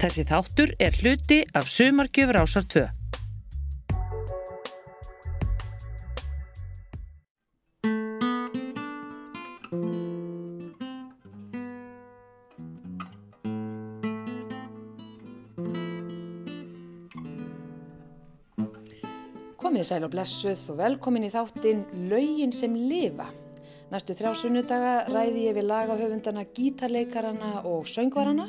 Þessi þáttur er hluti af Sumarkjöfur ásar 2. Komið sæl og blessuð og velkomin í þáttinn Laugin sem lifa. Næstu þrjá sunnudaga ræði ég við lagahöfundana, gítarleikarana og söngvarana,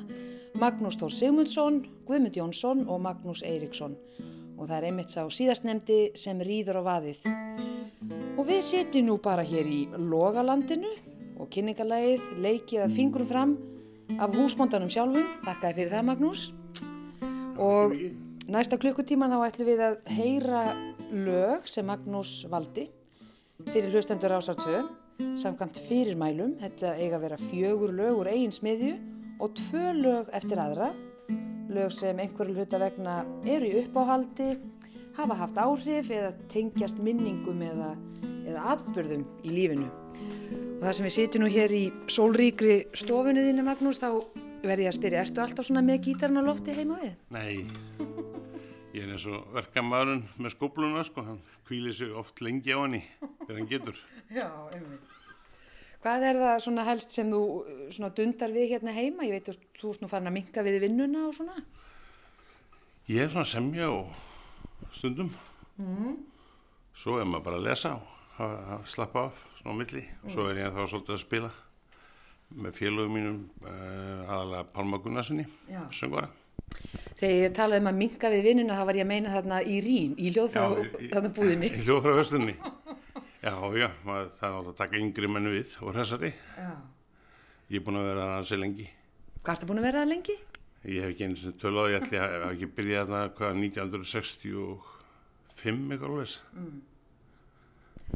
Magnús Þór Sigmundsson, Guðmund Jónsson og Magnús Eiríksson. Og það er einmitt sá síðastnemdi sem rýður á vaðið. Og við setjum nú bara hér í Logalandinu og kynningarlægið leikið að fingrum fram af húsbóndanum sjálfum. Þakkaði fyrir það Magnús. Og næsta klukkutíman þá ætlum við að heyra lög sem Magnús valdi fyrir hlustendur ásar 2 samkvæmt fyrirmælum, þetta eiga að vera fjögur lög úr eigin smiðju og tvö lög eftir aðra lög sem einhverju hluta vegna eru í uppáhaldi hafa haft áhrif eða tengjast minningum eða, eða atbyrðum í lífinu og það sem við sitjum nú hér í sólríkri stofunni þínu Magnús þá verði ég að spyrja, ertu alltaf svona með gítarinn á lofti heima við? Nei, ég er eins og verkamæðurinn með skópluna sko, hann kvílir sig oft lengi á henni þegar hann getur. Já, einmitt. Hvað er það svona helst sem þú uh, svona dundar við hérna heima? Ég veit að þú ert nú farin að minka við vinnuna og svona. Ég er svona semja og stundum, svo er maður bara að lesa og slappa af svona á milli og svo er ég þá svolítið að spila með félögum mínum uh, aðalega Pálma Gunnarssoni, Já. söngvara. Þegar ég talaði um að minka við vinnuna þá var ég að meina þarna í rín, í hljóðfrá þarna búðinni. Í hljóðfrá höstunni. Já, já, maður, það er náttúrulega að taka yngri menn við og hressari. Já. Ég er búin að vera hansi lengi. Hvað ertu búin að vera það lengi? Ég hef ekki einu sem tölu á, ég ætli að ekki byrjað þarna hvað 1965 eitthvað alveg.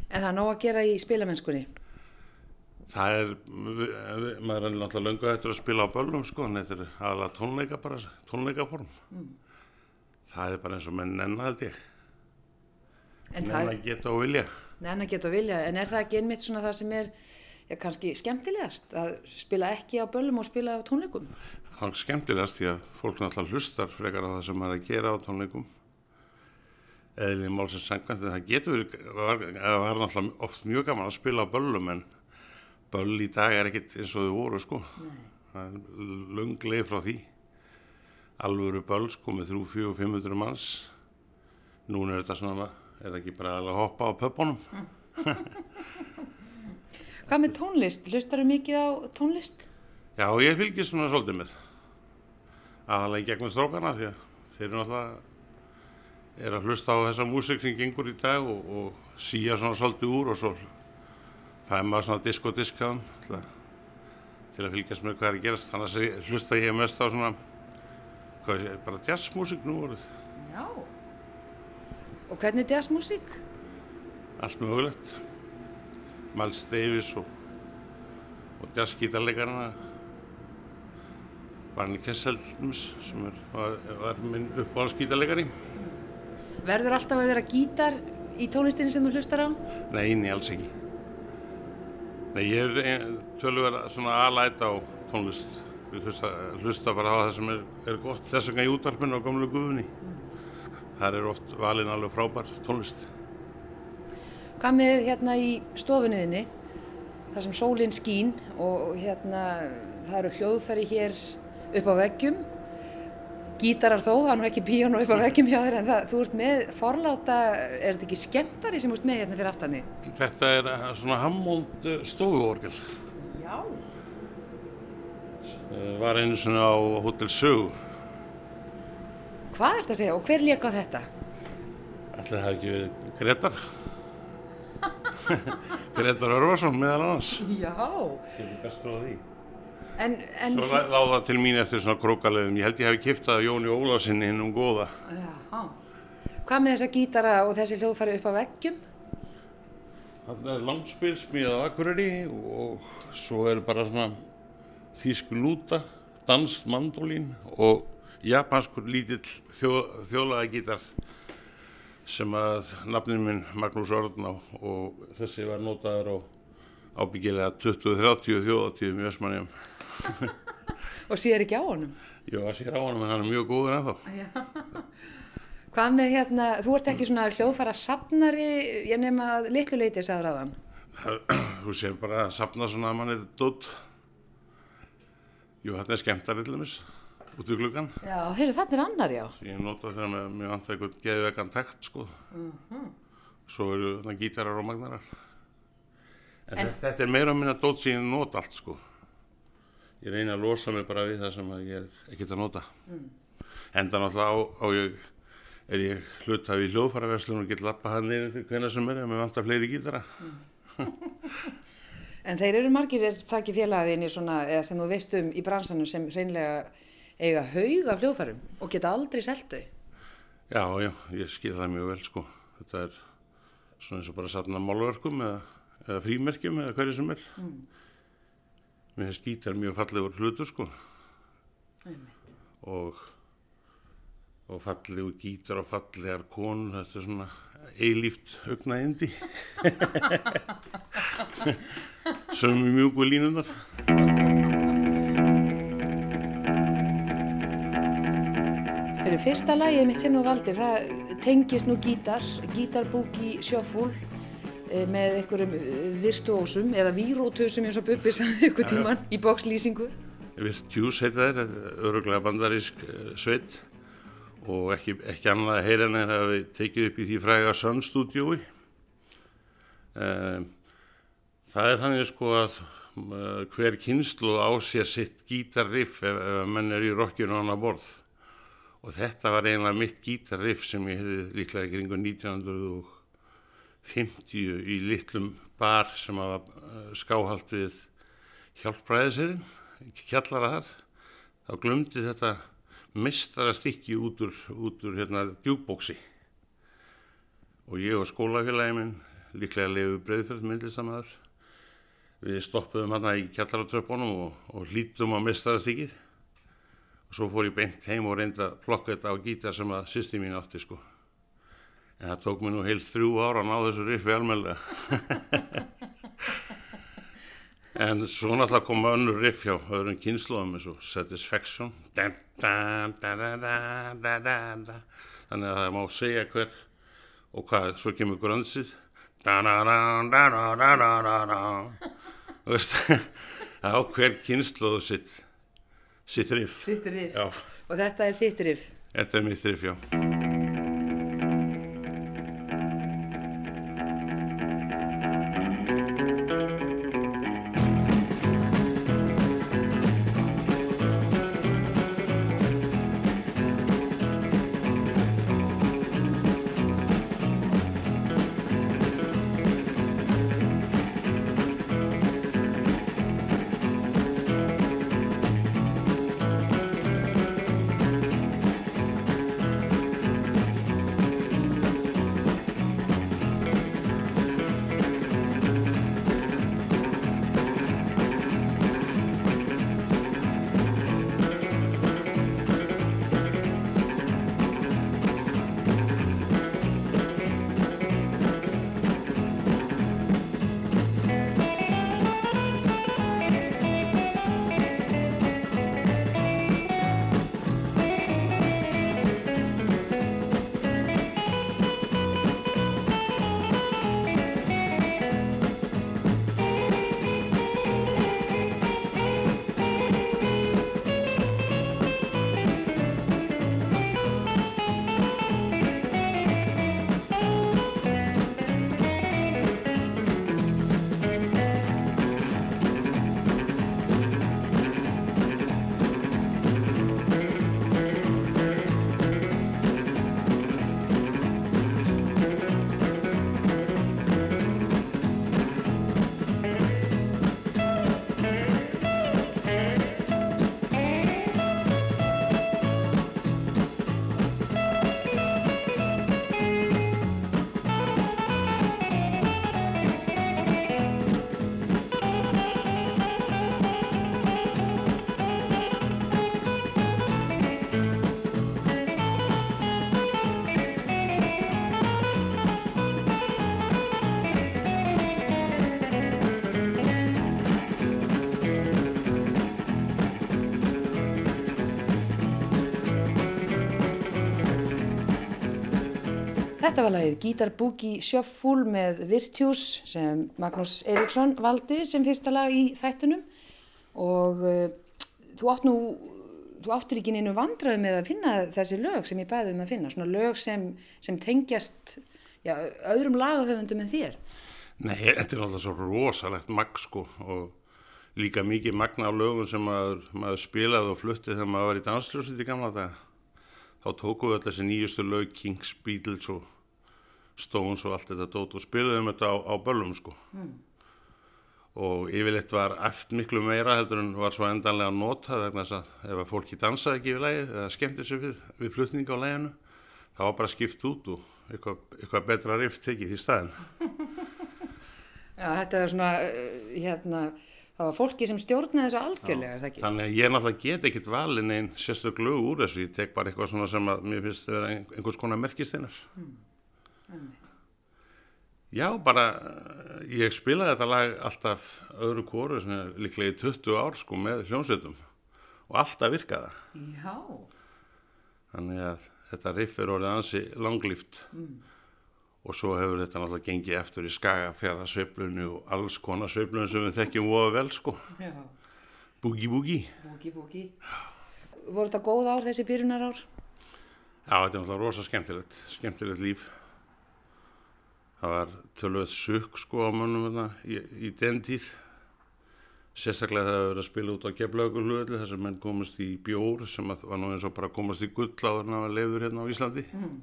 En það er nóg að gera í spilamennskunni. Það er, maður er náttúrulega löngu eftir að spila á böllum sko, en þetta er aðalega tónleika bara, tónleikaform. Það er bara eins og menn nenn held ég, En nenn það að geta og vilja. Nenn að geta og vilja, en er það ekki einmitt svona það sem er já, kannski skemmtilegast að spila ekki á böllum og spila á tónleikum? Það er skemmtilegast því að fólk náttúrulega hlustar frekar á það sem maður er að gera á tónleikum. Eðlið málsins sangvænt, en það getur verið, það var náttúrulega oft mjög gaman að spila á böllum, en böll í dag er ekkit eins og þau voru, sko. Er löngleið frá því. Alvöru böll, sko, með 3, 4, 500 manns. Núna er þetta svona, er það ekki bara að hoppa á pöpunum? Hvað með tónlist? Hlustaru mikið á tónlist? Já, ég fylgist svona svolítið með. Aðalega í gegnum strákana því að þeir eru náttúrulega er að hlusta á þessa músík sem gengur í dag og, og síja svona svolítið úr og svo maður svona disko-diskaðan til, að- til að fylgjast með hvað er gerast. Þannig að hlusta ég mest á svona, hvað sé, bara jazzmúsík nú voruð. Já. Og hvernig er jazzmusík? Allt mögulegt. Miles Davis og, og jazzgítarleikarna. Barney Kessel sem er, var, var minn uppáhaldsgítarleikari. Verður alltaf að vera gítar í tónlistinni sem þú hlustar á? Nei, nei, alls ekki. Nei, ég er tölver svona alæt á tónlist. Ég hlusta, hlusta bara á það sem er, er gott. Þess vegna í útarpinu á gamlu guðunni. Það er oft valin alveg frábær tónlist. Hvað með hérna í stofunniðinni, þar sem sólinn skín og hérna það eru hljóðfæri hér upp á veggjum, gítarar þó, það er nú ekki píjónu upp á veggjum hjá þér en það, þú ert með forláta, er þetta ekki skemmtari sem þú ert með hérna fyrir aftanni? Þetta er eh, svona Hammond stofuorgel. Já. Eh, Var einu svona á Hotel Sögu. Hvað er þetta að segja og hver lék á þetta? Ætli það ekki verið Gretar. Gretar Örvarsson meðal annars. Já. Ég er best frá því. En, en Svo láð það til mín eftir svona krókalegum. Ég held ég hef kiptað Jóni Ólásinni hinn um góða. Já. Hvað með þessa gítara og þessi hljóðfæri upp á veggjum? Það er langspil smíðað á Akureyri og svo er bara svona þýsk lúta, danskt mandolín og japanskur lítill þjó, þjólaða gítar sem að nafnin minn Magnús Orðn á og þessi var notaður á ábyggilega 20-30 þjóðatíðum í Vestmannjum. og sér ekki á honum. Jó, sér á honum en hann er mjög góður ennþá. Hvað með hérna, þú ert ekki svona hljóðfara sapnari, ég nefn að litlu leiti sagður aðan. Þú sér bara að sapna svona að mann er dótt. Jú, þetta er skemmtarið til dæmis, út í gluggan. Já, heyrðu, þetta er annar, já. Ég nota þegar mér, mér vantar eitthvað geðvegan takt, sko. Svo eru þarna gítarar og magnarar. En, En- þetta, er meira og minna dót sem ég nota allt, sko. Ég reyni að losa mig bara við það sem að ég er ekkert að nota. Enda náttúrulega á, á ég, er ég hlutaf í hljóðfæraverslun og get lappa hann fyrir hvenna sem er ef mér vantar fleiri gítara. En þeir eru margir, er það ekki eða sem þú veist um í bransanum sem hreinlega eiga haug af hljóðfærum og geta aldrei selt þau. Já, já, ég skil það mjög vel sko. Þetta er svona eins og bara safna málverkum eða, eða frímerkjum eða hverju sem er. Mér finnst gítar mjög fallegur hlutur sko. Og, og fallegur gítar og fallegar konur, þetta er svona eilíft augnaðindi. Sömu mjúku línunar. Þeirri fyrsta lagið mitt sem þú valdir, það tengist nú gítar, gítarbúki sjöfúl með einhverjum eh, virtuósum eða vírótusum eins og Bubbi sagði ykkur tíman í bókslýsingu. Virtues heita þeir, öruglega bandarísk eh, sveit og ekki, ekki annað að heyra en þeir hafi tekið upp í því fræga. Um, það er þannig sko að hver kynslu á sér sitt gítarriff ef, ef menn er í rockinu á hana borð og þetta var eiginlega mitt gítarriff sem ég hefði líklega í kringu 1950 í litlum bar sem hafa uh, skáhald við hjálpræðisirinn, kjallara þar, þá glumdi þetta mistara stykki út úr, úr hérna djúkbóksi og ég og skólafélagi minn líklega leiðu breyðferð myndlistamæður við stoppuðum hann í kjallaratröpunum og, og hlítum á mistara stykkið svo fór ég beint heim og reyndi að plokka þetta á gítar sem að sýsti mín átti sko. En það tók mér nú heil þrjú ára að ná þessu riffi almeinlega en svo náttúrulega koma önnur riff hjá öðrum kynnslóðum eins og Satisfaction. Þannig að það má segja hver og hvað, svo kemur grönnsið og veist á hver kynnslóðu sitt Sittrif Sittrif Og þetta er þittrif Þetta er mitt þrif, já. Þetta var lagið Gítar Boogie Shuffle með Virtues sem Magnús Eriksson valdi sem fyrsta lag í þættunum og uh, þú átt nú, þú áttur ekki neinu vandraði með að finna þessi lög sem ég bæði um að finna, svona lög sem, sem tengjast já, öðrum lagahöfundum en þér. Nei, þetta er alltaf svo rosalegt magg sko og líka mikið magna á lögum sem maður, maður spilaði og flutti þegar maður var í dansljósið í gamla dag. Þá tókum við alltaf þessi nýjustu lög, Kings, Beatles og Stones og allt þetta dót og spilaðum þetta á, á böllum sko. Mm. Og yfirleitt var eftir miklu meira heldur en var svo endanlega notað vegna þess að ef að fólki dansaði ekki við lægið eða skemmti sig við, við flutninga á læginu, þá var bara skipt út og eitthvað, eitthvað betra rift tekið í staðin. Já, þetta er svona, uh, hérna, það var fólki sem stjórnaði þessu algjörlega, er það ekki? Þannig að ég náttúrulega get ekkit valin einn sérstök lög úr þessu, ég tek bara eitthvað svona sem að mér finnst að vera einhvers konar merkisteinar. Mm. Já, bara eh, ég spilaði þetta lag alltaf öðru kóru, líklega í 20 ár sko með hljómsveitum og alltaf virkaða. Já. Þannig að þetta riff er orðið ansi langlýft. Mm og svo hefur þetta náttúrulega gengið eftir í skagafjara sveiflunni og alls konar sveiflunni sem við þekkjum voða vel sko Já. búgi búgi Búgi búgi Voru þetta góð ár þessi byrjunar ár? Já, þetta er náttúrulega rosa skemmtilegt skemmtilegt líf það var tölvöð sukk sko á mönnum hérna í, í den tíð. Sérstaklega það hefur verið að spila út á geflaugur þar sem menn komast í bjór sem var nú eins og bara komast í gull á þarna að lefur hérna á Íslandi. Mm.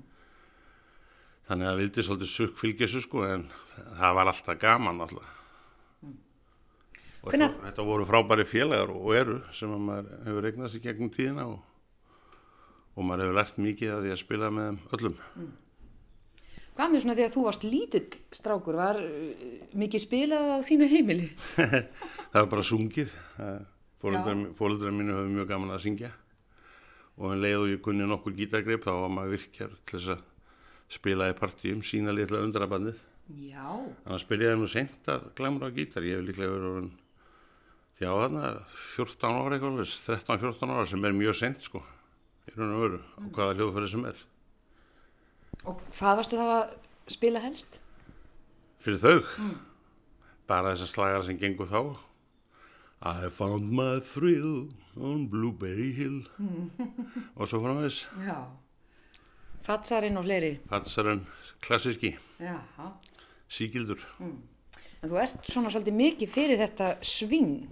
Þannig að vildi svolítið sukk fylgja þessu sko en það var alltaf gaman alltaf. Mm. og þetta, þetta voru frábæri félagar og eru sem maður hefur regnast í gegnum tíðina og, og maður hefur lært mikið að því að spila með öllum. Mm. Hvað með svona að þú varst lítill strákur, var uh, mikið spilað á þínu heimili? það var bara sungið fólkdra mínu höfðu mjög gaman að syngja og en leið og ég kunni nokkur gítargrip þá var maður virkjar til þess að spilaði partíum, sína litla undrabandið. Já. Þannig að spiljaði nú sent að glemra á gítar. Ég hef líklega verið orðin, já þarna, 14 ára eitthvað, 13-14 ára sem er mjög sent sko, í raun og veru, og hvaða hljóðfæri sem er. Og hvað varstu þá að spila helst? Fyrir þau? Mm. Bara þessar slagar sem gengur þá. I found my thrill on Blueberry Hill. Mm. og svo frá þess. Já. Fatsarinn og fleiri. Fatsarinn, klassíski. Já. Síkildur. Mm. En þú ert svona svolítið mikið fyrir þetta sving.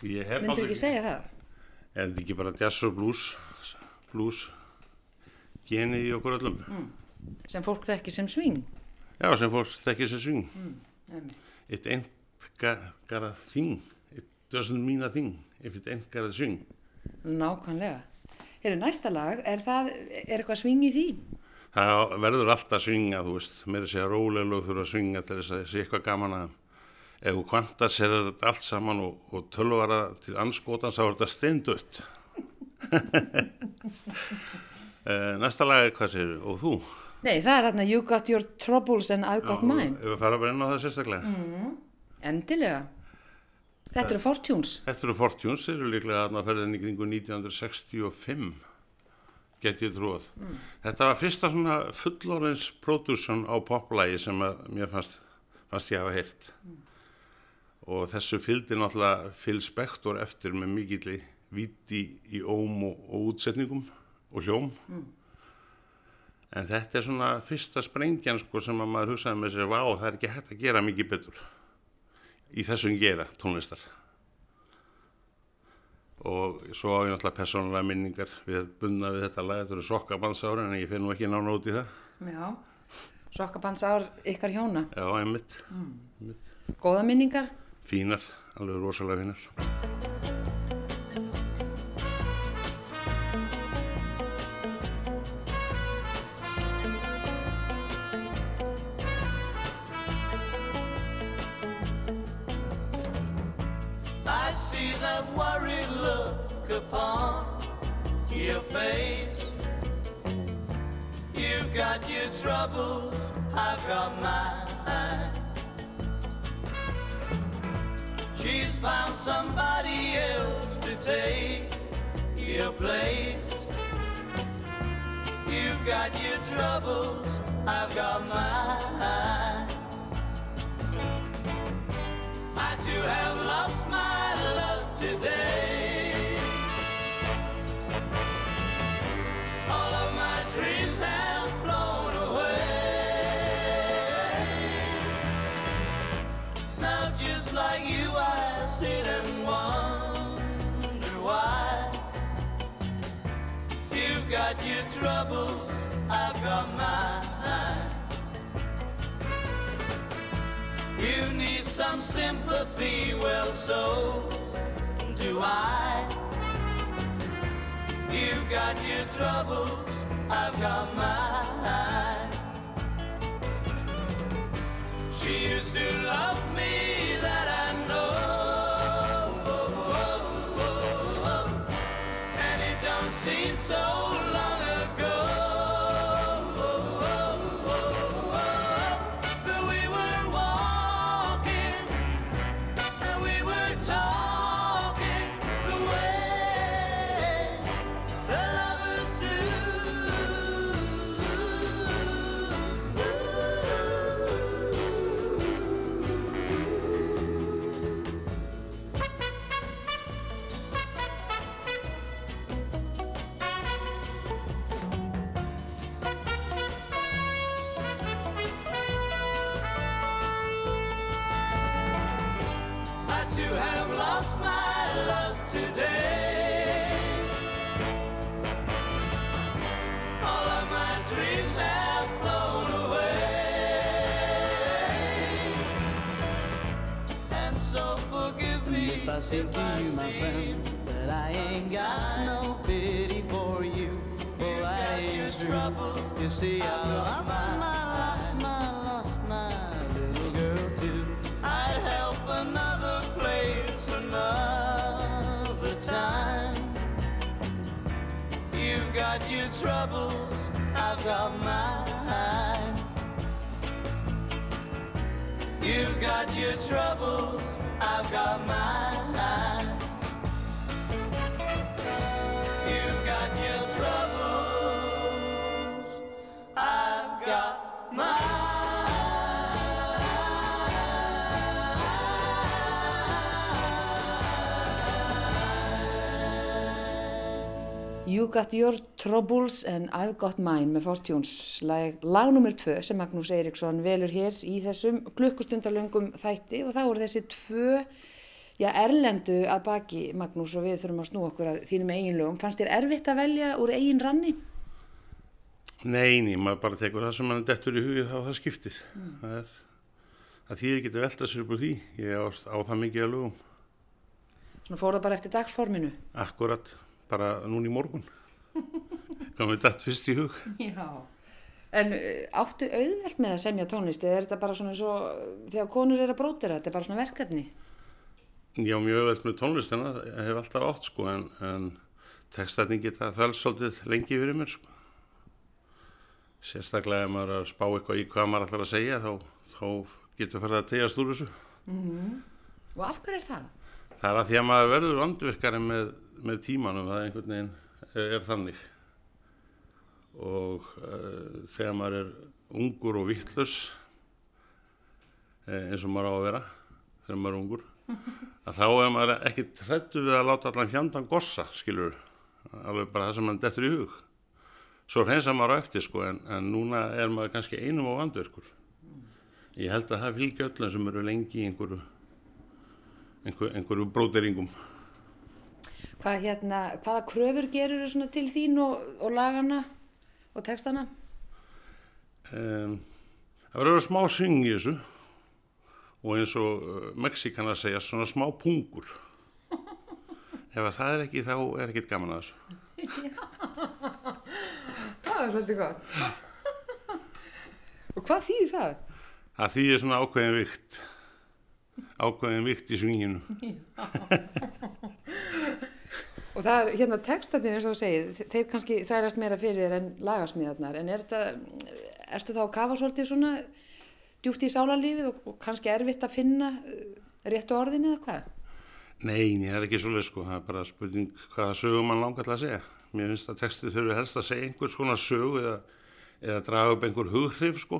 Myndur ekki segja það? En ekki bara jazz og blues, blues, genið í okkur öllum. Mm. Sem fólk þekki sem sving? Já, sem fólk þekki sem sving. Mm. Eitt endgara þing, it doesn't mean a thing if it endgara sving. Nákvæmlega. Eru næsta lag, er það, er eitthvað sving í því? Það verður alltaf svinga, þú veist, mér er að segja rólega lög þurfa að svinga til þess að það sé eitthvað gaman að ef þú kvantar sér allt saman og, og tölvara til anskotans þá er þetta steindött. Eh, næsta lag er hvað sér, og þú? Nei, það er hérna You got your troubles and I've got Já, mine. Ef við fara bara inn á það sérstaklega. Mm, endilega. Þetta eru Fortunes? Þetta eru Fortunes, þeir eru líklega aðna að ferðin í kringu 1965, get ég trúið. Mm. Þetta var fyrsta svona fullorðins pródúsjón á poplægi sem mér fannst, fannst ég hafa heyrt. Mm. Og þessu fylgdi náttúrulega Phil Spector eftir með mikill viti í óm og, og útsetningum og hljóm. Mm. En þetta er svona fyrsta sprengjan sko sem að maður hugsaði með sér, vá það er ekki hægt að gera mikið betur í þessum gera tónlistar og svo á ég náttúrulega persónulega minningar við bunna við þetta lag, þetta eru sokkabandsári en ég finn nú ekki nána út í það Já, sokkabandsár ykkar hjóna Já, einmitt, mm. einmitt. Góða minningar? Fínar, alveg rosalega fínar upon your face. You've got your troubles, I've got mine. She's found somebody else to take your place. You've got your troubles, I've got mine. I too have lost my love today. Troubles, I've got mine. You need some sympathy, well, so do I. You've got your troubles, I've got mine. She used to love me, say to you, my friend, that I ain't got no pity for you, for I ain't true. You see, You Got Your Troubles and I've Got Mine með Fortunes lag, lag nummer tvö sem Magnús Eiríksson velur hér í þessum klukkustundalöngum þætti og þá eru þessi tvö já, erlendu að baki Magnús og við þurfum að snú okkur að þínum eigin lögum. Fannst þér erfitt að velja úr eigin ranni? Nei, ný, maður bara tekur það sem mann dettur í hugið þá það skiptið. Það er, það þýðir ekki að velta sér upp úr því. Ég á, á það mikið að lögum. Svona fór það bara eftir dagsforminu? Akkurat, bara núna í morgun. Komið dett fyrst í hug. Já. En uh, áttu auðvelt með að semja tónlist eða er þetta bara svona svo, þegar konur er að brótira, þetta er bara svona verkefni? Já, mjög veld með tónlistina, ég hef alltaf átt sko, en, en textatning geta svolítið lengi fyrir mér sko. Sérstaklega ef maður er að spá eitthvað í hvað maður ætlar að segja, þá, þá getur farið að tegjast úr þessu. Og af hverju er það? Það er að því að maður verður vandvirkari með, með tímanum, það einhvern veginn er, er þannig. Og uh, þegar maður er ungur og vittlus, eh, eins og maður á að vera, þegar maður er ungur, að þá er maður ekki hrættu við að láta allan hjandan gossa, skilur, alveg bara það sem mann dettur í hug. Svo hreinsa maður á eftir, sko, en, en núna er maður kannski einum á vandvirkur. Ég held að það fylgja öllum sem eru lengi í einhverju, einhver, einhverju bróteringum. Hvað, hérna, hvaða kröfur gerur svona til þín og, og lagana og textana? Um, það verður smá syng í þessu og eins og uh, Mexikana segja svona smá pungur. Ef að það er ekki þá er ekkert gaman að þessu. Það er svolítið gott. og hvað þýðir það? Það þýðir svona ákveðin vikt, ákveðin vikt í synginu. Og það er, hérna, textatinn eins og þú segir, þe- þeir kannski þvælast meira fyrir þér en lagasmíðarnar, en er þetta, ertu þá að kafa svolítið svona djúpt í sálarlífið og, og kannski erfitt að finna eh, réttu orðin eða hvað? Nei, það er ekki svolítið sko, það er bara spurning hvaða sögu mann langar til að segja. Mér finnst að textið þurfi helst að segja einhvers konar sögu eða eða draga upp einhver hughrif sko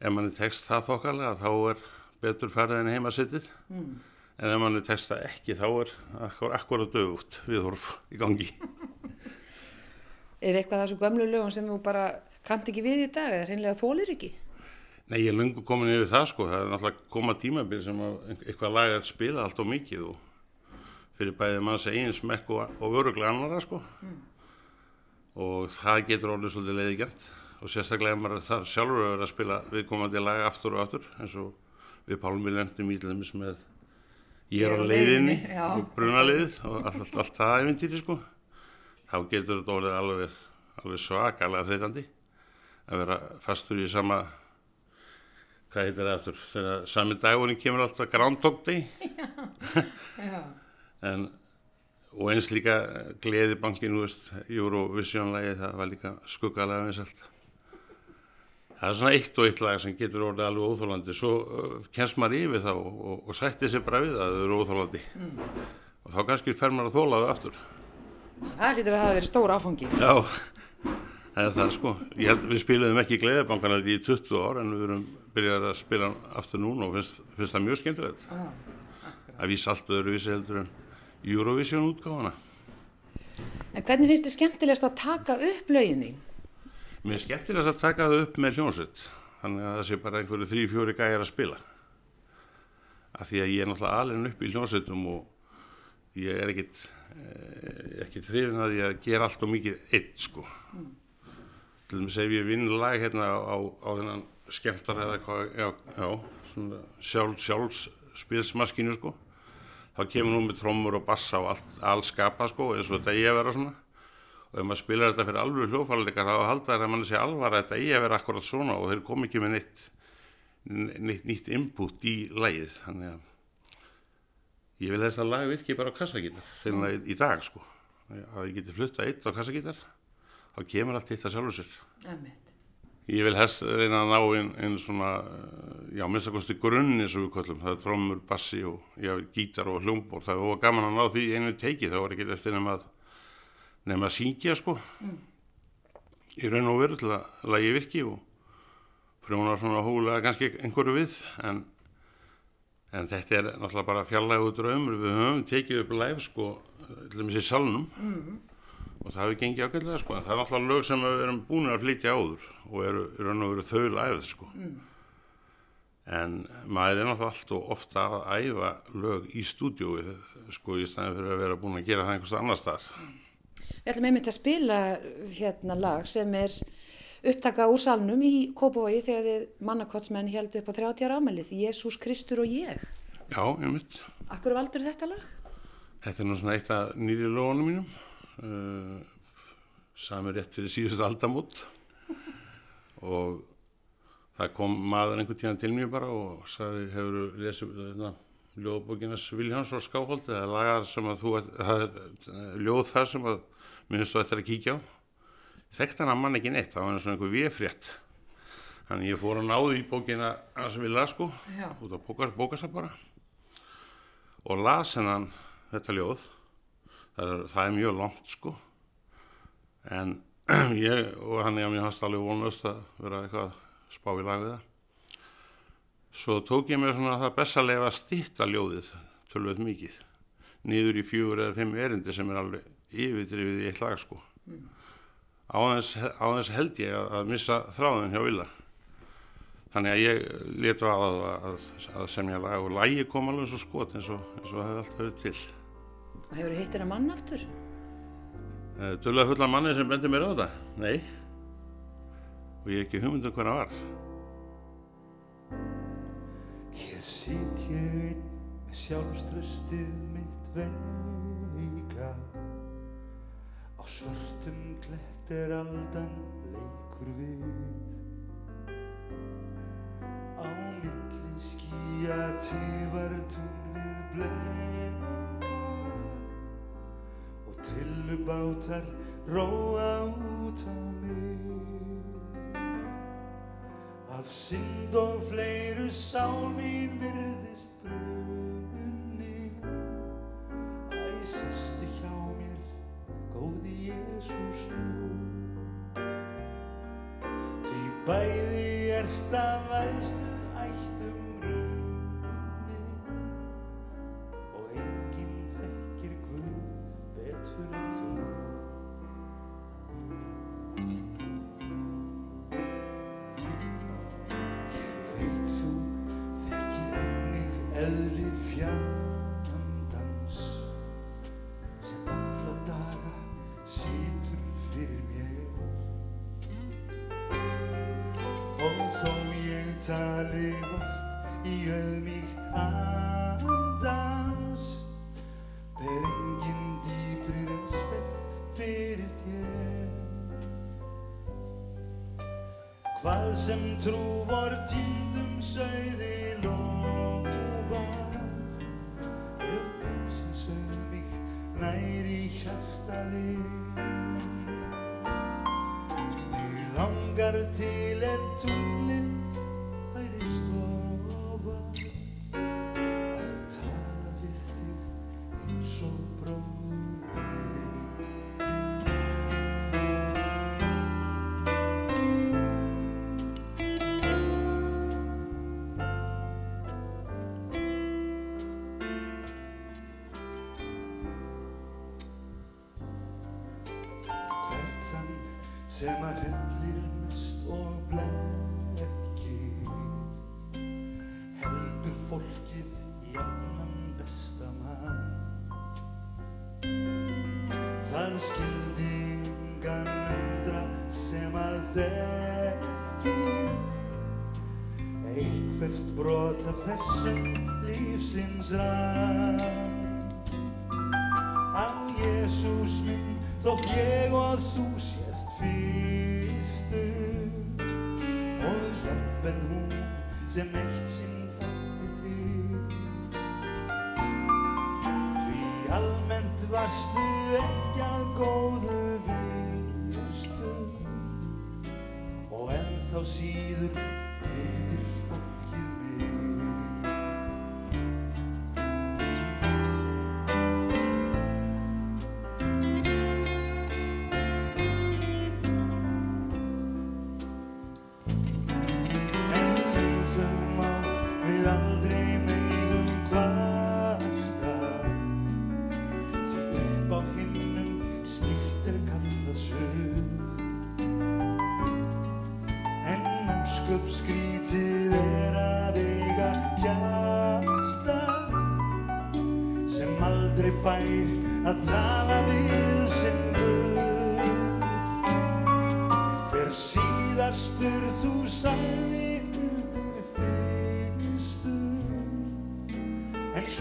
ef manni tekst það þokkarlega þá er betur ferðið en heimasittið mm. En ef manni tekst það ekki þá er akkur, akkur að dögut viðhorf í gangi. Er eitthvað þessu gömlu lögum sem þú bara kannt ekki við í dag eða hreinlega þólir ekki? Nei, ég er lungu komin yfir það sko. Það er náttúrulega koma tímabil sem að eitthvað lag er spilað allt og mikið og fyrir bæðið manns eigin smekk og, og vöruglega annara sko. Og það getur orðið svolítið leiðigjant og sérstaklega ef maður þarf sjálfur að vera að spila viðkomandi lag aftur og aftur eins og við Pálmi lendum í dæmis með ég er á leiðinni brunaliðið og allt, allt, allt það eventýri sko þá getur þetta orðið alveg, alveg svakalega þreytandi að vera fastur í sama hvað heitir það aftur þegar sami dagurinn kemur alltaf Já. en og eins líka gleðibankin, þú veist, Eurovision-lagi, það var líka skuggalega vinsalt. Það er svona eitt og eitt lag sem getur orðið alveg óþólandi, svo uh, kennst maður yfir það og, og, og sætti sér bara við að þau eru óþólandi. Og þá kannski fer maður að þóla þau aftur. Það lítur að hafa verið stór áfangi. Já, það er það sko. Held, við spilaðum ekki gleðibankan í 20 ár en við erum byrjað að spila aftur núna og finnst, finnst það mjög skemmtilegt. Það vísi allt öðruvísi heldur en Eurovision útgáfana. En hvernig finnst þið skemmtilegast að taka upp lögin þín? Mér er skemmtilegast að taka það upp með hljónsveit. Þannig að það sé bara einhverju þrý, fjóri gæjar að spila. Af því að ég er náttúrulega alveg upp í hljónsveitum og ég er ekkit, eh, ekkit hrifin að ég að gera allt og mikið eitt sko. Til dæmis ef ég vinn lag hérna á, á, þennan skemmtar eða hvað, já, já, sjálf, sjálfs spilsmaskinu sko. Þá kemur hún með trommur og bassa og allt, allt skapa sko eins og þetta ég vera svona og ef maður spilar þetta fyrir alveg hljófæleikar þá halda þær að mann sé alvar að þetta eigi að vera akkurat svona og þeir kom ekki með neitt, neitt nýtt input í lagið. Þannig að ég vil þess að lag virki bara á kassagítar fyrir í, dag sko. Að ég geti flutta eitt á kassagítar þá kemur allt eitt að sjálfur sér. Ég vil helst reyna að ná einn ein svona eh, já, minnstakosti grunn eins og við kallum það er trommur, bassi og já, gítar og hljómbor það var gaman að ná því einu teiki þá var ekki eftir nema að nema að syngja sko. Í raun og veru til að lagi virki og prjóna svona hólega kannski einhverju við en, en þetta er náttúrulega bara fjarlægu draumur við höfum tekið upp live sko til í salnum. Og það hefur gengið ágætlega sko. Það er náttúrulega lög sem við erum búin að flytja áður og eru í raun og veru þau live sko. En maður er náttúrulega allt og ofta að æfa lög í stúdíói sko í staðin fyrir að vera búin að gera það einhvers annar stað Við ætlum einmitt að spila hérna lag sem er upptaka úr salnum í Kópavogi þegar þið mannakottsmenn held upp á 30 ára ámælið, Jésús Kristur og ég. Já, ég mitt Akkur valdur þetta lag? Þetta er nú svona eitt af nýri lögunum mínum uh, sami rétt fyrir síðust aldamót og það kom maður einhvern tíðan til mér bara og sagði hefur lesið þetta ljóðbókinas Viljáns og Skáholt eða lagar sem að þú það er eh, ljóð þar sem að minnst þú ættir að kíkja á. Þekkt hann að mann ekki neitt, það var eins og einhver véfrétt þannig ég fór að náði í bókina hans við las sko Já. út á bókas, bókasar bara. Og las hennan þetta ljóð. Það er, það er mjög langt sko. En ég og hann er að mér hast alveg vonast að vera eitthvað að spá í lag við það. Svo tók ég mér svona það bestalega að stýtta ljóðið tölvöld mikið. Niður í fjögur eða fimm erindi sem er alveg yfirdrifið í eitt lag sko á þess, á þess held ég að, að missa þráðin hjá Villa þannig að ég letu að, að, að semja lag og lagi kom alveg svo skot eins og, eins og það hefði alltaf verið til Og hefur þið hittir að mann aftur? Dölulega fullan manni sem bendi mér á þetta? Nei. Og ég hef ekki hugmyndu hvað það var. Hér sit ég einn með sjálfströstið mitt veika Á svörtum klett er aldan leikur við. Á milli skýja tifar tunglið bleika Og trillubátar róa út á mig. Af synd og fleiru sál mín virðist brunni Jésús nú Því bæði erst að væstu sem trú vor tíndum sögði sem að hrellir mest og blekkir heldur fólkið jafnan besta mann. Það skildi engan undra sem að þekkir Eitthvert brot af þessum lífsins rann. Á Jésús minn þótt ég og þú sért fyrstur og jafnvel hún sem eitt sinn fætti þig. Því almennt varstu ekki að góðu virstu og ennþá síður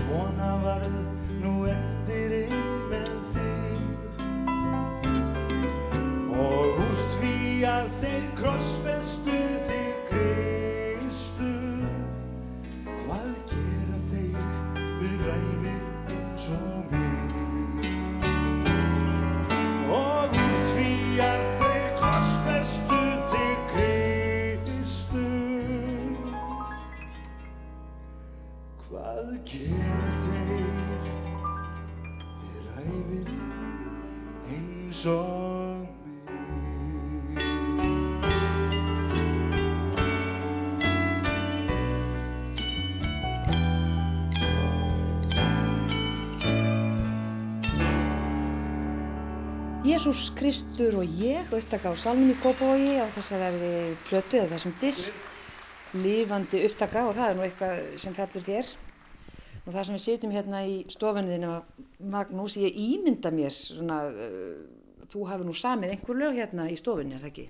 svona varð nú endirinn með þig. Og úr því að þeir krossfestu þig Kristur og mig Jésús Kristur og ég upptaka á salmin í Kópavogi á þessari plötu eða þessum disk. Lifandi upptaka og það er nú eitthvað sem fellur þér. Og það sem við sitjum hérna í stofunniðinu Magnús, ég ímynda mér svona, þú hafi nú samið einhver lög hérna í stofunni, er það ekki?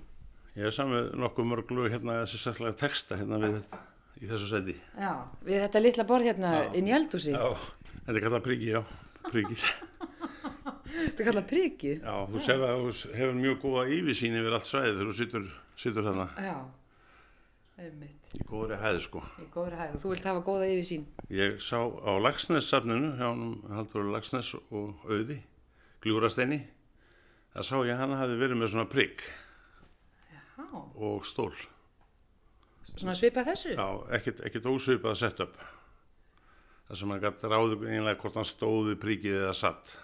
Ég hef samið nokkuð mörg lög hérna sérstaklega texta hérna við þetta í þessu seti. Já, við þetta litla borð hérna Já. inn í eldúsi, Já, þetta er kallað priggi, já, priggi. þetta er kallað prikið. Já, þú sér að þú hefur mjög góða yfirsýn yfir allt svæðið þegar þú situr, situr þarna Já, einmitt, í góðri hæð, sko. í góðri hæð og þú vilt hafa góða yfirsýn. Ég sá á Lagsnes-safninu, hjá hann Haldur Lagsnes og Auði, Gljúrasteini, það sá ég að hann hafi verið með svona prigg og stól. svona svipað þessu? Já, ekkert, ekkert ósvipað setup. Það sem hann gæti ráðu einlega hvort hann stóði priggið eða satt.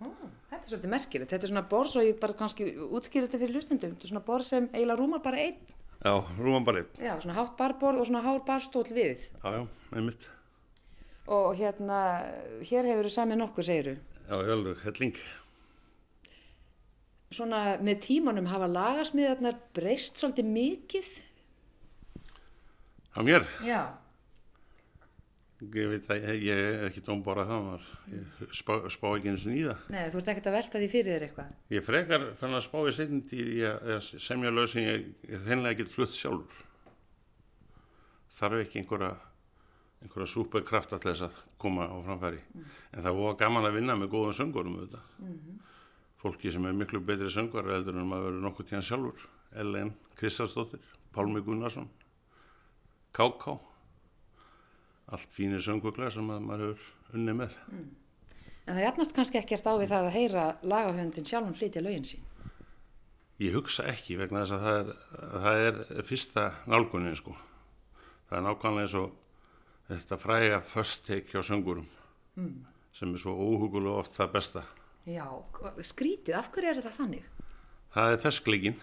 Þetta er svolítið merkilegt. Þetta er svona borð, svo ég bara kannski útskýra þetta fyrir hlustendum. Þetta er svona borð sem eiginlega rúmar bara einn. Já, rúman bara einn. Já, svona hátt barborð og svona hár barstól við. Já, já, einmitt. Og hérna, hér hefur þú samið nokkuð, segiru. Já, ég alveg, helling. Svona með tímanum hafa lagasmiðarnar breyst svolítið mikið. Á mér, Já. ég veit að ég, ég er ekki það, maður. ég spá, spá ekki eins og nýða. Nei, þú ert ekkert að velta því fyrir þér eitthvað. Ég frekar fann að spá í að að semja lög sem ég, ég hreinlega get flutt sjálfur. Þarf ekki einhverja, einhverja súperkrafta til þess að koma á framfæri. En það var gaman að vinna með góðum söngurum auðvitað. Fólki sem er miklu betri söngar heldur en maður verður nokkuð tíðan sjálfur. Ellen Kristarsdóttir, Pálmi Gunnarsson, K.K. Allt fínir sönguglega sem að maður hefur unni með. En það jafnast kannski ekkert á við það að heyra lagahöndin sjálfum flytja lögin sín. Ég hugsa ekki vegna þess að það er, það er fyrsta nálgunin sko. Það er nákvæmlega eins og þetta fræga first take hjá söngurum sem er svo óhugulega oft það besta. Já, skrítið, af hverju er þetta þannig? Það er feskleikinn.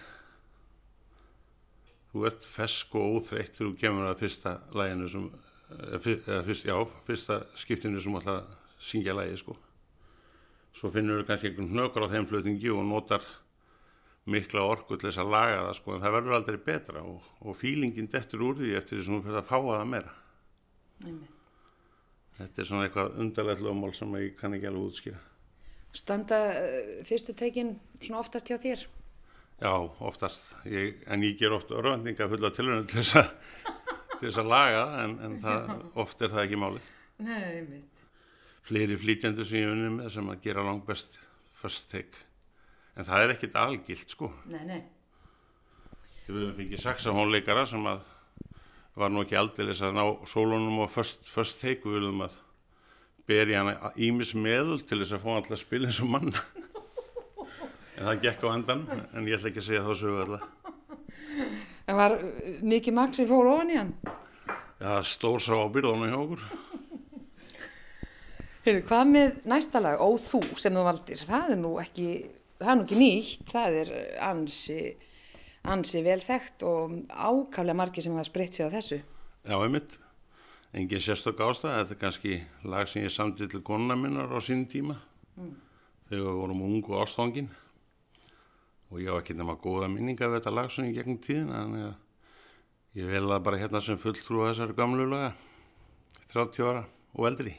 Þú ert fesk og óþreytt þegar þú kemur að fyrsta læginu sem, eða fyr- eða fyrst, já, fyrsta skiptinu sem að syngja lægi sko. Svo finnur þú kannski einhvern hnökar á þeim flutningi og notar mikla orku til þess að laga það sko, en það verður aldrei betra og, og fílingin dettur úr því eftir því sem þú fyrir að fá að það meira. Þetta er svona eitthvað undarlegt lögmál sem ég kann ekki alveg útskýra. Standa uh, fyrstu tekin svona oftast hjá þér? Já, oftast, ég, en ég ger oft örvendinga fulla tilhörnum til þess að, til þess að laga það, en, en það, oft er það ekki málið. Nei, einmitt. Fleiri flýtjandi sem ég unni með sem að gera langt best first take. En það er ekkit algilt, sko. Nei, nei. Við höfum fengið saxafónleikara sem að var nú ekki aldeilis að ná sólunum og first, first take við höfum að berja hana ímis meðul til þess að fá alltaf að spila eins og mann. en það gekk á endan, en ég ætla ekki að segja þá sögu alltaf. En var uh, mikið magn sem fór ofan í hann? Já, stór sá á byrðunum hjá okkur. Heyrðu, hvað með næsta lag, Ó þú, sem þú valdir? Það er nú ekki, það er nú ekki nýtt, það er ansi, ansi vel þekkt og ákaflega margir sem hafa spreitt sig á þessu. Já, einmitt. Engin sérstök ástæð, þetta er kannski lag sem ég samtið til konuna minnar á sínum tíma þegar við vorum ung og ástfangin og ég á ekki nema góða minninga við þetta lag sem ég gegnum þannig að ég vel það bara hérna sem fulltrú á þessari gamlu laga 30 ára og eldri.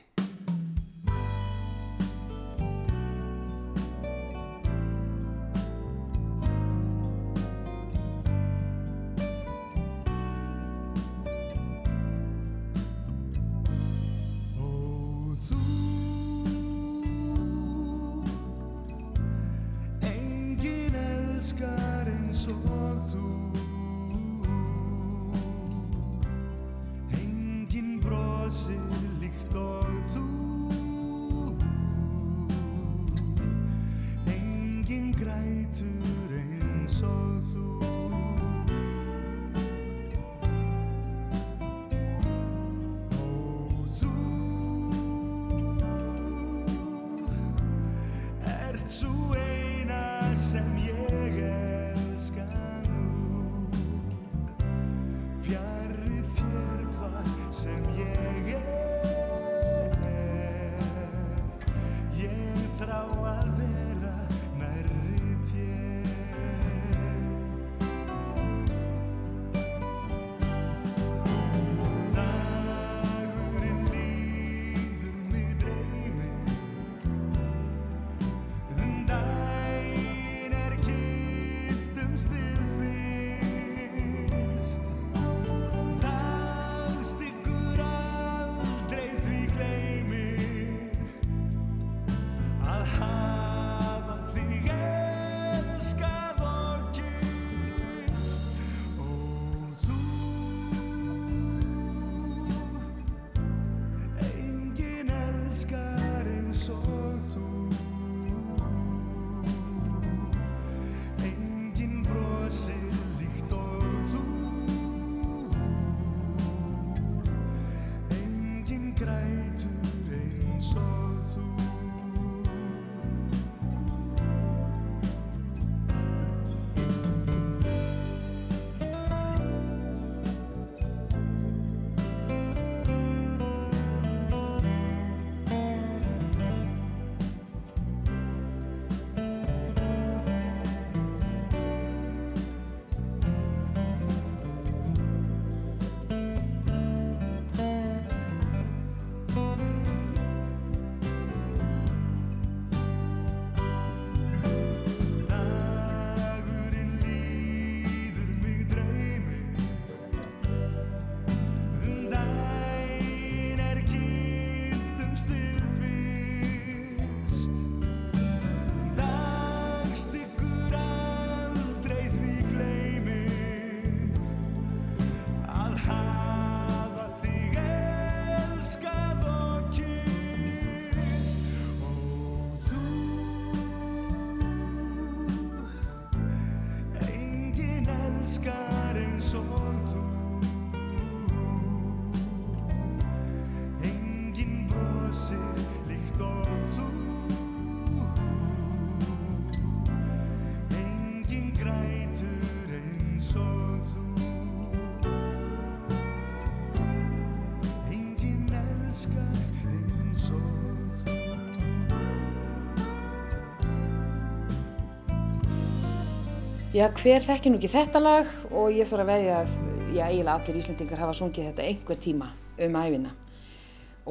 Já, hver þekki nú ekki þetta lag og ég þarf að veðja að, já, eiginlega allir Íslandingar hafa sungið þetta einhver tíma um æfina.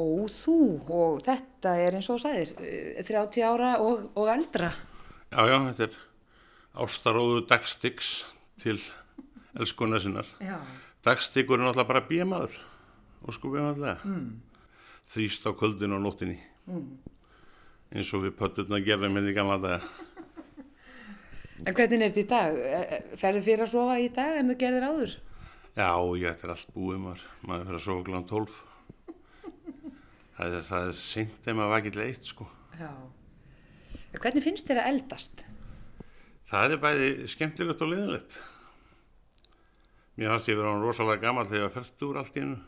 Og þú, og þetta er eins og þú sagðir, eh, 30 ára og, og eldra. Já, já, þetta er ástaróðu dagstyggs til elskuna sinnar. Já. Dagstyggur er náttúrulega bara bímaður og sko náttúrulega. Mm. Þrýst á kvöldinu og nóttinni. Eins og við pötturna gerðum henni í gamla daga. En hvernig er þetta í dag? Eh, eh, Ferðu fyrir að sofa í dag en þú gerðir áður? Já, ég ætti allt búið maður. Maður fyrir að sofa kláðan 12. Það er, er seint ef maður vakið til eitt sko. Já. En hvernig finnst þér að eldast? Það er bæði skemmtilegt og liðilegt. Mér fannst ég vera hann rosalega gammal þegar ég var 40 allt í hennu.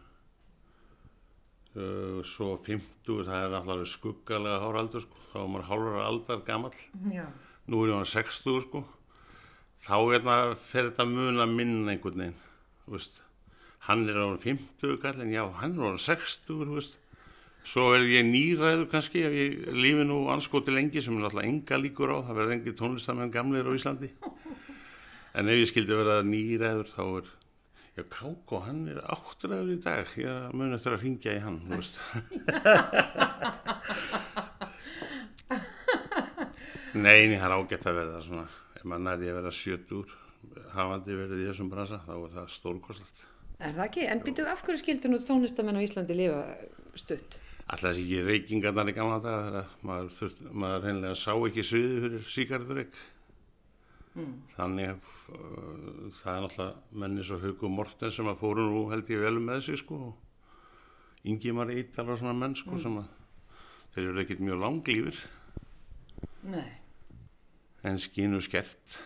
Uh, svo 50, það er náttúrulega skuggalega hára aldur sko. Þá var maður hálfur aldar gammal. Já. Nú er ég hann 60 sko. Þá hérna, fer þetta muna minn einhvern veginn. Veist. Hann er hann 50 kallin, já, hann er hann 60, þú veist. Svo er ég nýræður kannski ef ég lífi nú anskoti lengi sem er náttúrulega enga líkur á, það verður engi tónlistamenn gamlir á Íslandi. En ef ég skildi vera nýræður þá er, já Káko, hann er áttræður í dag, ég mun eftir að ringja í hann, þú veist. Nei, nei, það er ágætt að verða svona, ef maður næri að vera 70 hafandi verið í þessum bransa, þá er það stórkostlegt. Er það ekki? En býtu, af hverju skildur nú tónlistamenn á Íslandi lifa stutt? Alltaf þessi ekki reykingarnar í gamla daga þegar maður, þurft, maður reynilega sá ekki sviði fyrir síkarturreik. Þannig uh, það er náttúrulega menni svo Hauku Morten sem að fóru nú held ég vel með sig sko. Ingimar Ítal og svona menn sko sem að þeir eru ekkert mjög langlífir Nei. En skínu skert.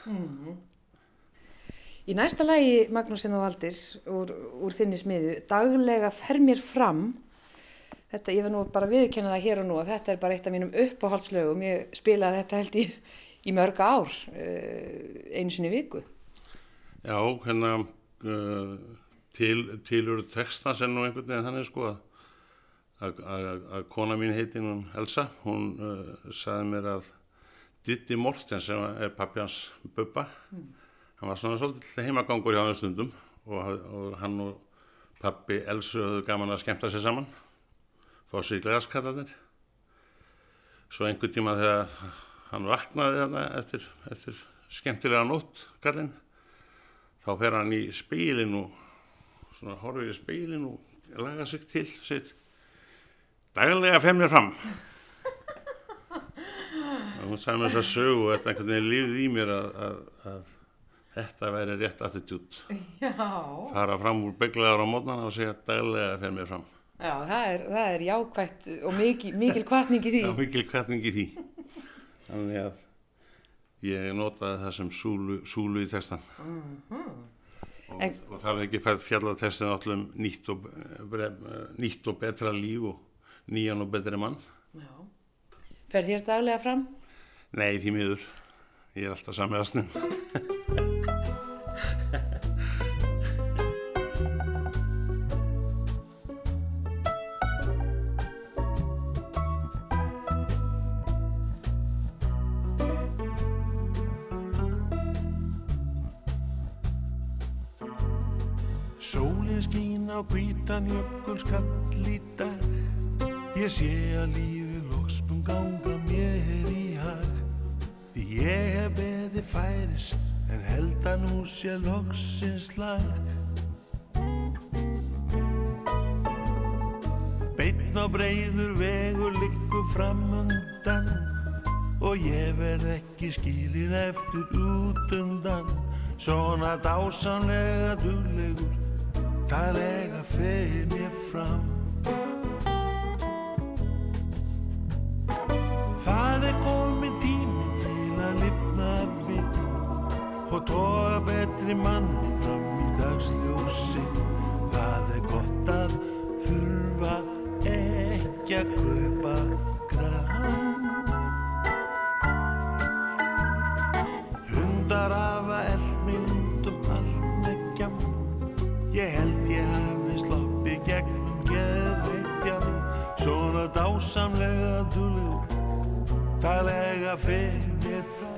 Í næsta lagi, Magnús og Valdir, úr, úr þinni smiðu, daglega fer mér fram, þetta, ég verð nú bara að viðkenna það hér og nú, að þetta er bara eitt af mínum uppáhaldslögum, ég spilaði þetta held í, í mörg ár, uh, einu sinni í viku. Já, hérna uh, til, til eru texta sem nú einhvern veginn þannig sko að að, að, að kona mín heiti hún Elsa, hún uh, sagði mér að Diddi Morten sem er pappi hans Bubba, hann var svona svolítið heimagangur hjá hann stundum og, og hann og pappi Elsu höfðu gaman að skemmta sér saman, fá sér í glaskallarnir. Svo einhver tíma þegar hann vaknaði þarna eftir, eftir skemmtilega nótt, kallinn, þá fer hann í speilin og svona horfir í speilin og laga sig til sitt daglega fer mér fram hún sagði mér þess að sögu og þetta einhvern veginn lífið í mér að, að, að þetta væri rétt attitút Já. fara fram úr bygglegar á mótnana og segja daglega fer mér fram Já, það er, það er jákvætt og mikil, mikil kvartning í því. er mikil kvætning í því þannig að ég notaði það sem súlu, súlu í textan og, En- og það er ekki fært fjallatestin allum um nýtt og, bre, nýtt og betra líf og nýjan og betri mann Já. Fer þér daglega fram? Nei, því miður. Ég er alltaf sami aðsnum. Sólinn skín á hvítan jökulskall í dag Ég sé að lífi loksmum ganga mér í ég hef beði færis en held að nú sé loksins lag. Beinn á breyður vegur liggur fram undan og ég verð ekki skilin eftir út undan svona dásanlega duglegur daglega fer mér fram toga betri manni fram í dagsljósi. Það er gott að þurfa ekki að kaupa gram. Hundar hafa eld mig út um allt með gjam. Ég held ég hafi sloppið gegnum geðveitjan svona dásamlega dúlur daglega fyrir mér fram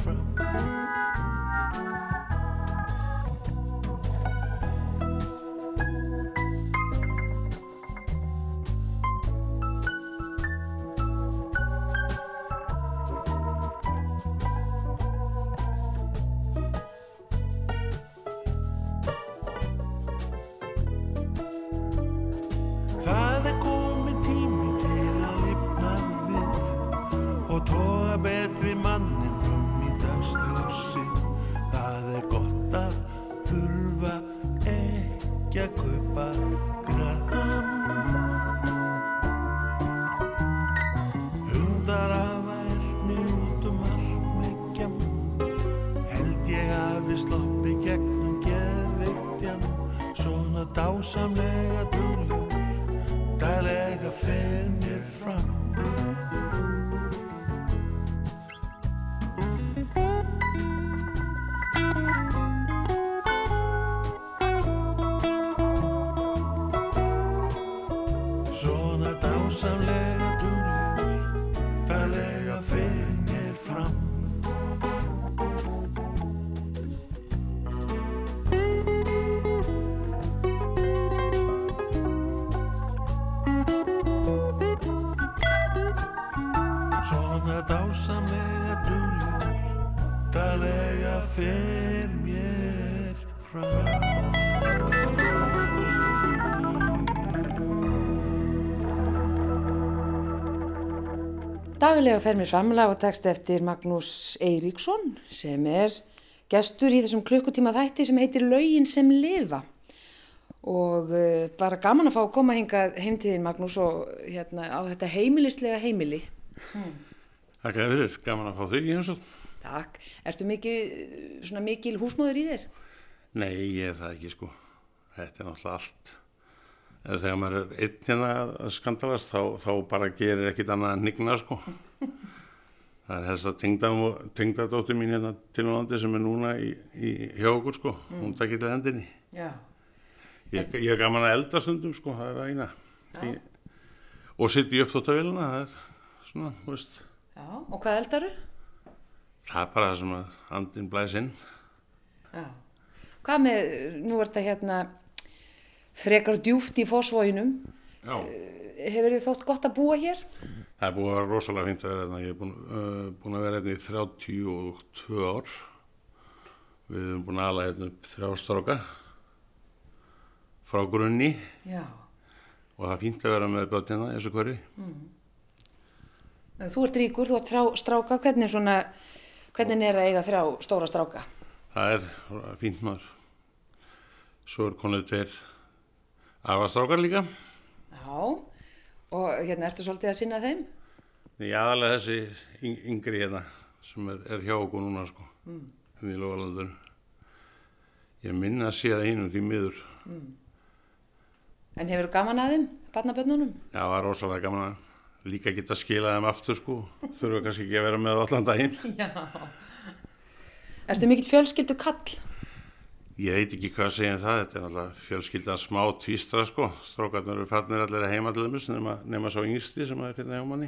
Daglega fer mér framlega og tekst eftir Magnús Eiríksson sem er gestur í þessum klukkutíma þætti sem heitir Laugin sem lifa og uh, bara gaman að fá að koma hingað heimtíðin Magnús og hérna á þetta heimilislega heimili. Takk fyrir, gaman að fá þig í heimsótt. Takk. Ertu mikið, svona mikil húsmóður í þér? Nei, ég er það ekki sko. Þetta er náttúrulega allt. Eða þegar maður er einn hérna að skandalast þá, þá bara gerir ekkit annað en nigna sko. Það er þess að tengdadóttir mín hérna til landi sem er núna í, í hjá okkur sko. Hún takkir til hendinni. Já. Ég, ég er gaman að elda stundum sko, það er það eina. Ég, og sitt í uppþóttavélina, það er svona, þú veist. Já, og hvað eldaru? Það er bara það sem að andin blæs inn. Já. Hvað með, nú er þetta hérna frekar djúft í fósvóginum. Já. Hefur þið þótt gott að búa hér? Það er búið að vera rosalega fint að vera hérna. Ég er búin, uh, búin að vera hérna í 32 ár. Við erum búin að ala hérna upp þrjá stráka frá grunni Já. og það er fínt að vera með bjóttina eins og hverju. Þú ert ríkur, þú ert trá, stráka, hvernig svona, hvernig er að eiga þrjá stóra stráka? Það er fínt maður. Svo er konuð tveir afastrákar líka. Já, og hérna ertu svolítið að sinna þeim? Í aðalega þessi yng- yngri hérna sem er, er hjá okkur núna sko, mm. í Lóðalandun. Ég minna að sé það einum því miður. En hefur gaman að þeim, barnabönnunum? Já, það var rosalega gaman að líka geta skilað þeim aftur sko. Þurfa kannski ekki að vera með allan daginn. Já. Ertu mikill fjölskyldu kall? Ég veit ekki hvað að segja um það. Þetta er náttúrulega fjölskyldan smá tvístra sko. Strákarnir eru farnir allir að heima til þeimis nema, nema svo yngsti sem er hérna hjá manni.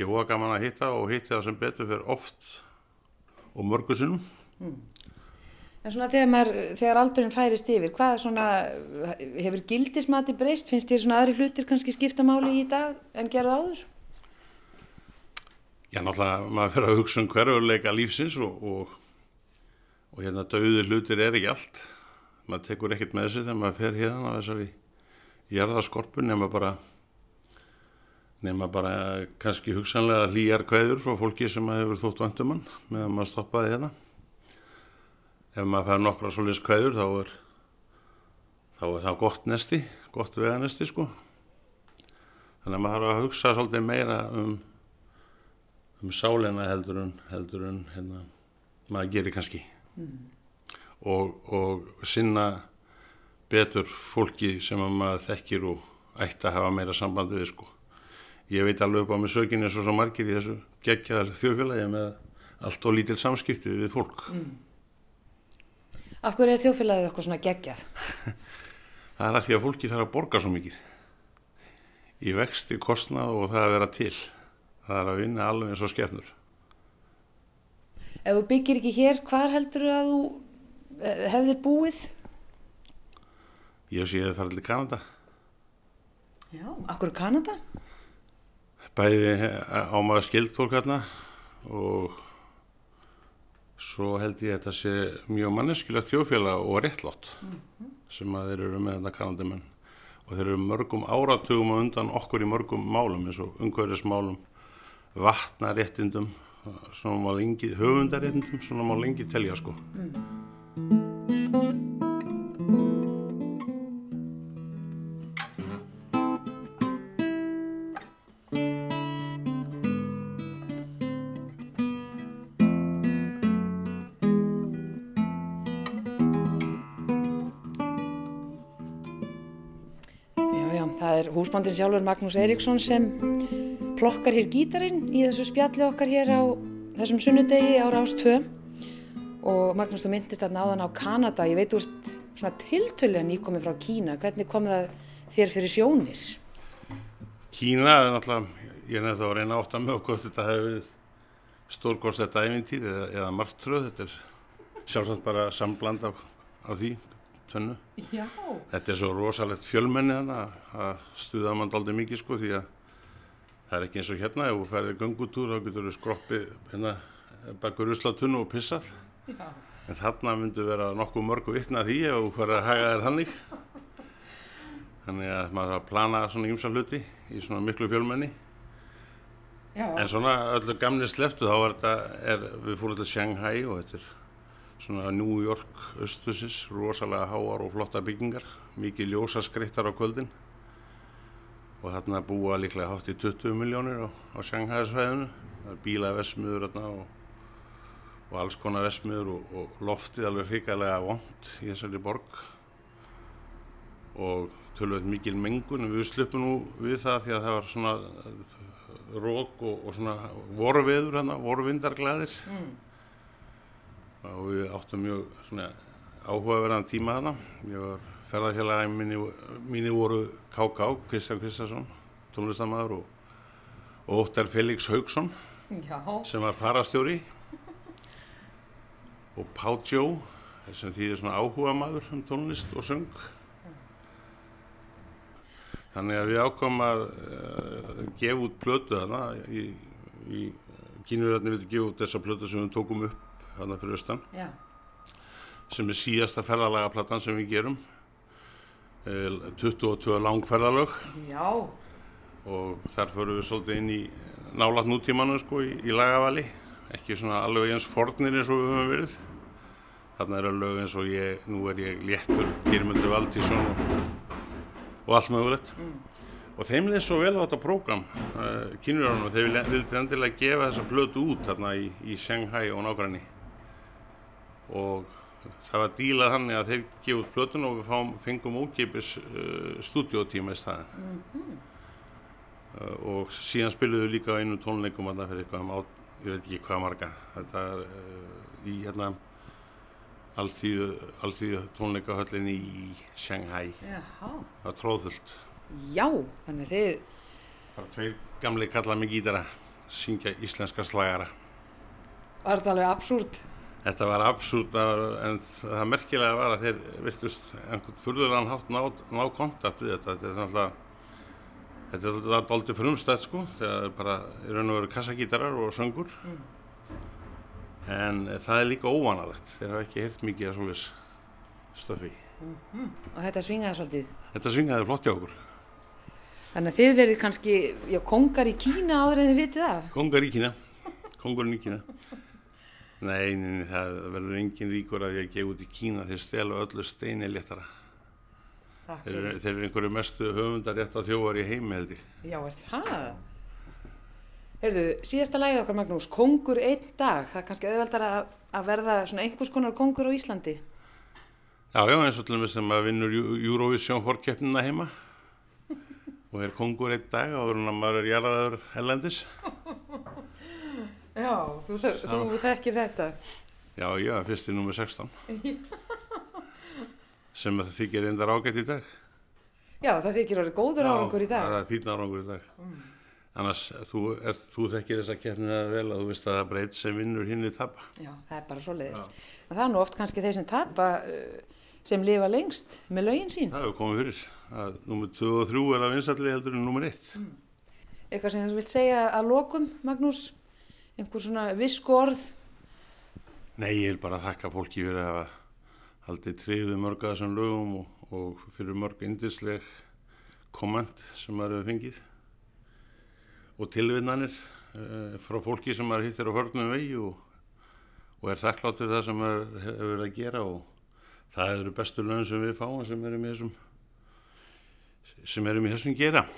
Ég hóa gaman að hitta og hitti það sem betur fyrir oft og mörgu sinnum. En svona þegar, maður, þegar aldurinn færist yfir, hvað svona, hefur gildismati breyst? Finnst þér svona aðri hlutir kannski skipta máli í dag en gerðu áður? Já, náttúrulega maður fyrir að hugsa um hverjuleika lífsins og, og, og hérna döðir hlutir er ekki allt. Maður tekur ekkert með sig þegar maður fer hérna á þessari jarðaskorpu nema bara, nema bara kannski hugsanlega hlýjar kveður frá fólki sem maður hefur þótt vandumann meðan maður stoppaði hérna. Ef maður fær nokkra svoleiðis kveður þá er, þá er það gott nesti, gott veganesti sko. Þannig að maður þarf að hugsa svolítið meira um um sálina heldur en, heldur en hérna, maður gerir kannski. Og, og sinna betur fólki sem að maður þekkir og ætti að hafa meira samband við sko. Ég veit alveg upp á mig sökin eins og svo margir í þessu geggjaðar þjóðfélagi með allt og lítil samskipti við fólk. Af hverju er þjóðfélagið okkur svona geggjað? Það er að því að fólki þarf að borga svo mikið. Í vexti, kostnað og það að vera til. Það er að vinna alveg eins og skefnur. Ef þú byggir ekki hér, hvar heldur að þú eh, hefðir búið? Ég sé að það fara til Kanada. Já. Akkur Kanada? Bæði á maður skild fólk hérna og svo held ég að þetta sé mjög manneskilegt þjóðfélag og réttlátt sem að þeir eru með þetta kanadimenn og þeir eru mörgum áratugum og undan okkur í mörgum málum eins og umhverfismálum, vatnaréttindum, svona má lengi, höfundaréttindum, svona má lengi telja sko. Er húsbandin sjálfur Magnús Eiríksson sem plokkar hér gítarinn í þessu spjalli okkar hér á þessum sunnudegi ára ást 2 og Magnús, þú myndist þarna áðan á Kanada, ég veit úr svona tiltölulega nýkomið frá Kína, hvernig kom það þér fyrir sjónir? Kína er náttúrulega, ég er nefnilega að reyna að átta með okkur þetta hefur verið stórkostlega æfintýr eða, eða margtröð, þetta er sjálfsagt bara sambland af, af því, tönnu. Já. Þetta er svo rosalegt fjölmenni þannig að stuða mann daldið mikið sko því að það er ekki eins og hérna, ef þú færið göngutúr þá getur þú skroppi hérna bakur ruslatunnu og pissað. Já. En þarna myndu vera nokkuð mörg vitna því ef þú færið að haga þér hannig. Þannig að maður þarf að plana svona ýmsa hluti í svona miklu fjölmenni. Já. En svona öllu gamni sleftu þá er þetta, er, við fórum til Shanghai og þetta er svona New York austusins, rosalega háar og flotta byggingar, mikið ljósaskreittar á kvöldin og þarna búa líklega hátt í 20 miljónir á, á Shanghai svæðinu, það er bílavesmiður þarna og, og alls konar vesmiður og, og loftið alveg hrikalega vond í þessari borg og tölvöld mikil mengun en við sluppum nú við það því að það var svona rók og, og svona vorveður hérna, vorvindarglæðir Mm. og við áttum mjög svona áhugaverðan tíma þarna. Ferðarfélagi mínu voru K.K. Kristján Kristjánsson, tónlistamæður og, og Óttar Felix Haugsson Já. sem var farastjóri og Pá Jó sem þýðir svona áhuga maður um tónlist og söng þannig að við ákomum að uh, gefa út plötu þarna í, í kínurarni vildi gefa út þessa plötu sem við tókum upp þarna fyrir austan Já. sem er síðasta ferðalagaplattan sem við gerum 22 langferðalög. Já. og þar förum við svolítið inn í nálat nútímanu sko í, í lagavali. Ekki svona alveg eins fornir eins og við höfum verið. Þarna eru lög eins og ég, nú er ég léttur Geirmundur Valdísson og, og allt mögulegt. Og þeim leið svo vel á þetta prógram uh, kynurjónum og þeir vildu endilega gefa þessa blötu út þarna í, í Shanghai og nágræni og það var dílað þannig að þeir gefa út blötun og við fáum, fengum ókipis uh, stúdíotíma í staðin uh, og síðan spiluðu líka á einu tónleikum þarna fyrir eitthvað um át, ég veit ekki hvað marga. Þetta er uh, í hérna alltíðu, alltíðu tónleikahöllinni í Shanghai. Já. það var tróðfullt. Já, þannig þið, bara tveir gamli kalla með gítara syngja íslenska slagara. Var þetta alveg absúrt? Þetta var absúrt en það merkilega var að þeir virtust einhvern furðulegan hátt ná, ná kontakt við þetta. Þetta er náttúrulega þetta er alltaf dálítið frumstætt sko þegar það er bara í raun og veru kassagítarar og söngur. En það er líka óvanalegt þeir hafa ekki heyrt mikið af svoleiðis stöfi Og þetta svingaði svolítið. þetta svingaði flott hjá okkur. Þannig að þið verið kannski, já, kongar í Kína áður en þið vitið af. kongar í Kína. Kongurinn í Kína nei, nei, það verður engin ríkur að ég gefa út í Kína þeir stela öllu steini léttara þeir, þeir eru einhverju mestu höfundar rétt að þjóvar í heimi held ég Já, er það? Heyrðu, síðasta lagið okkar Magnús, kongur einn dag, það er kannski auðveldar að, að verða svona einhvers konar kongur á Íslandi. Já, já, eins og til dæmis þegar maður vinnur Euro- Eurovision fórkeppnina heima og er kongur einn dag og verður maður er jarðaður ellendis. Já, þú, þú þekkir þetta. Já, já, fyrst í nummer 16 sem að þykir reyndar ágætt í dag. Já, það þykir orðið góður árangur í Já, dag. það er fín árangur í dag. Annars, þú, er, þú þekkir þessa keppnina vel að þú veist að það breyt sem vinnur hinn í tapa. Já, það er bara svo leiðis. Það er nú oft kannski þeir sem tapa uh, sem lifa lengst með lögin sín. Það hefur komið fyrir. að Númer 2 og 3 er að vinstalli heldur en númer 1. Eitthvað sem þú vilt segja að lokum, Magnús? Einhver svona visku orð? Nei, ég vil bara þakka fólki fyrir að hafa haldið tríðu mörg að þessum lögum og, og fyrir mörg indisleg komment sem maður hefur fengið og tilvinnanir uh, frá fólki sem maður hittir á hörnum vegi og, og er þakkláttur það sem maður hefur verið að gera og það eru bestu lögum sem við fáum sem erum í þessum sem erum í þessum gera.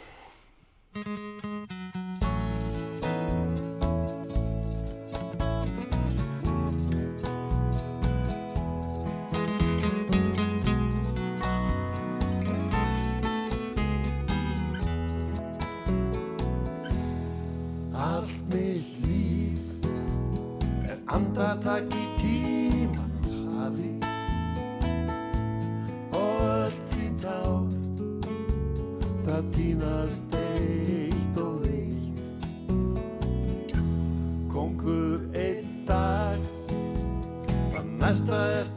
Er andartak í tímans hafi og öll þín tár það týnast eitt og eitt Kongur einn dag það næsta ert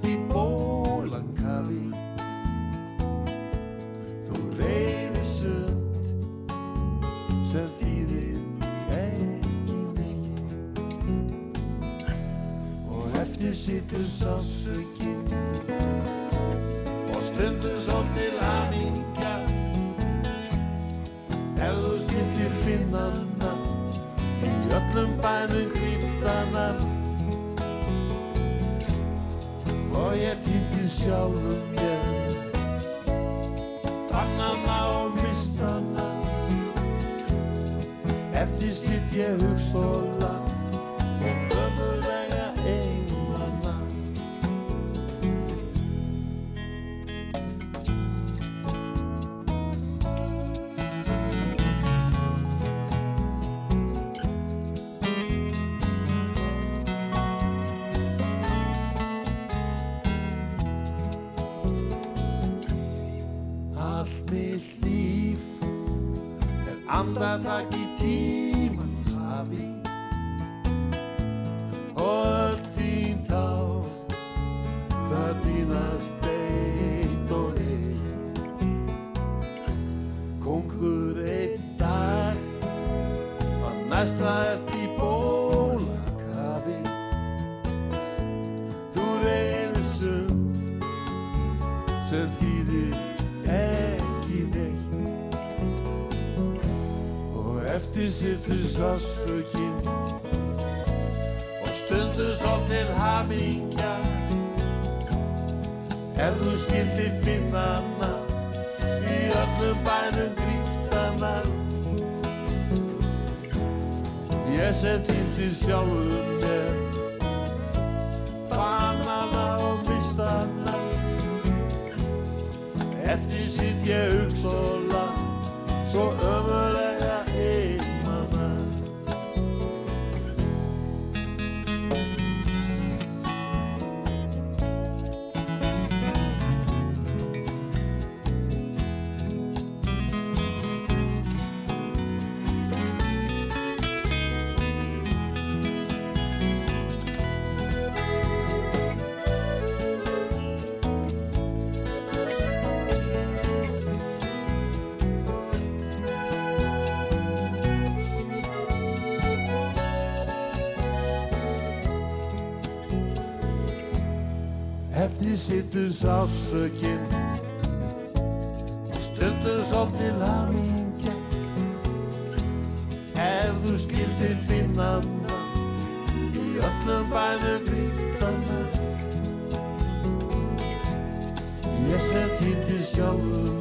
situr sásökin og stundu svo til hamingja. Ef þú skildir finnana í öllum bænum gríftana og ég týndi sjálfum mér. Fannana og mistana. Eftir sitt ég hugstóla og sittur sásökin og stundu svo til hamingja. Ef þú skildi finna hana í öllum bænum gríftana ég sem týndi sjálfum sittu sásökin og stundu svo til hamingja ef þú skildir finna hana í öllum bænum griftana ég sem týndi sjálfum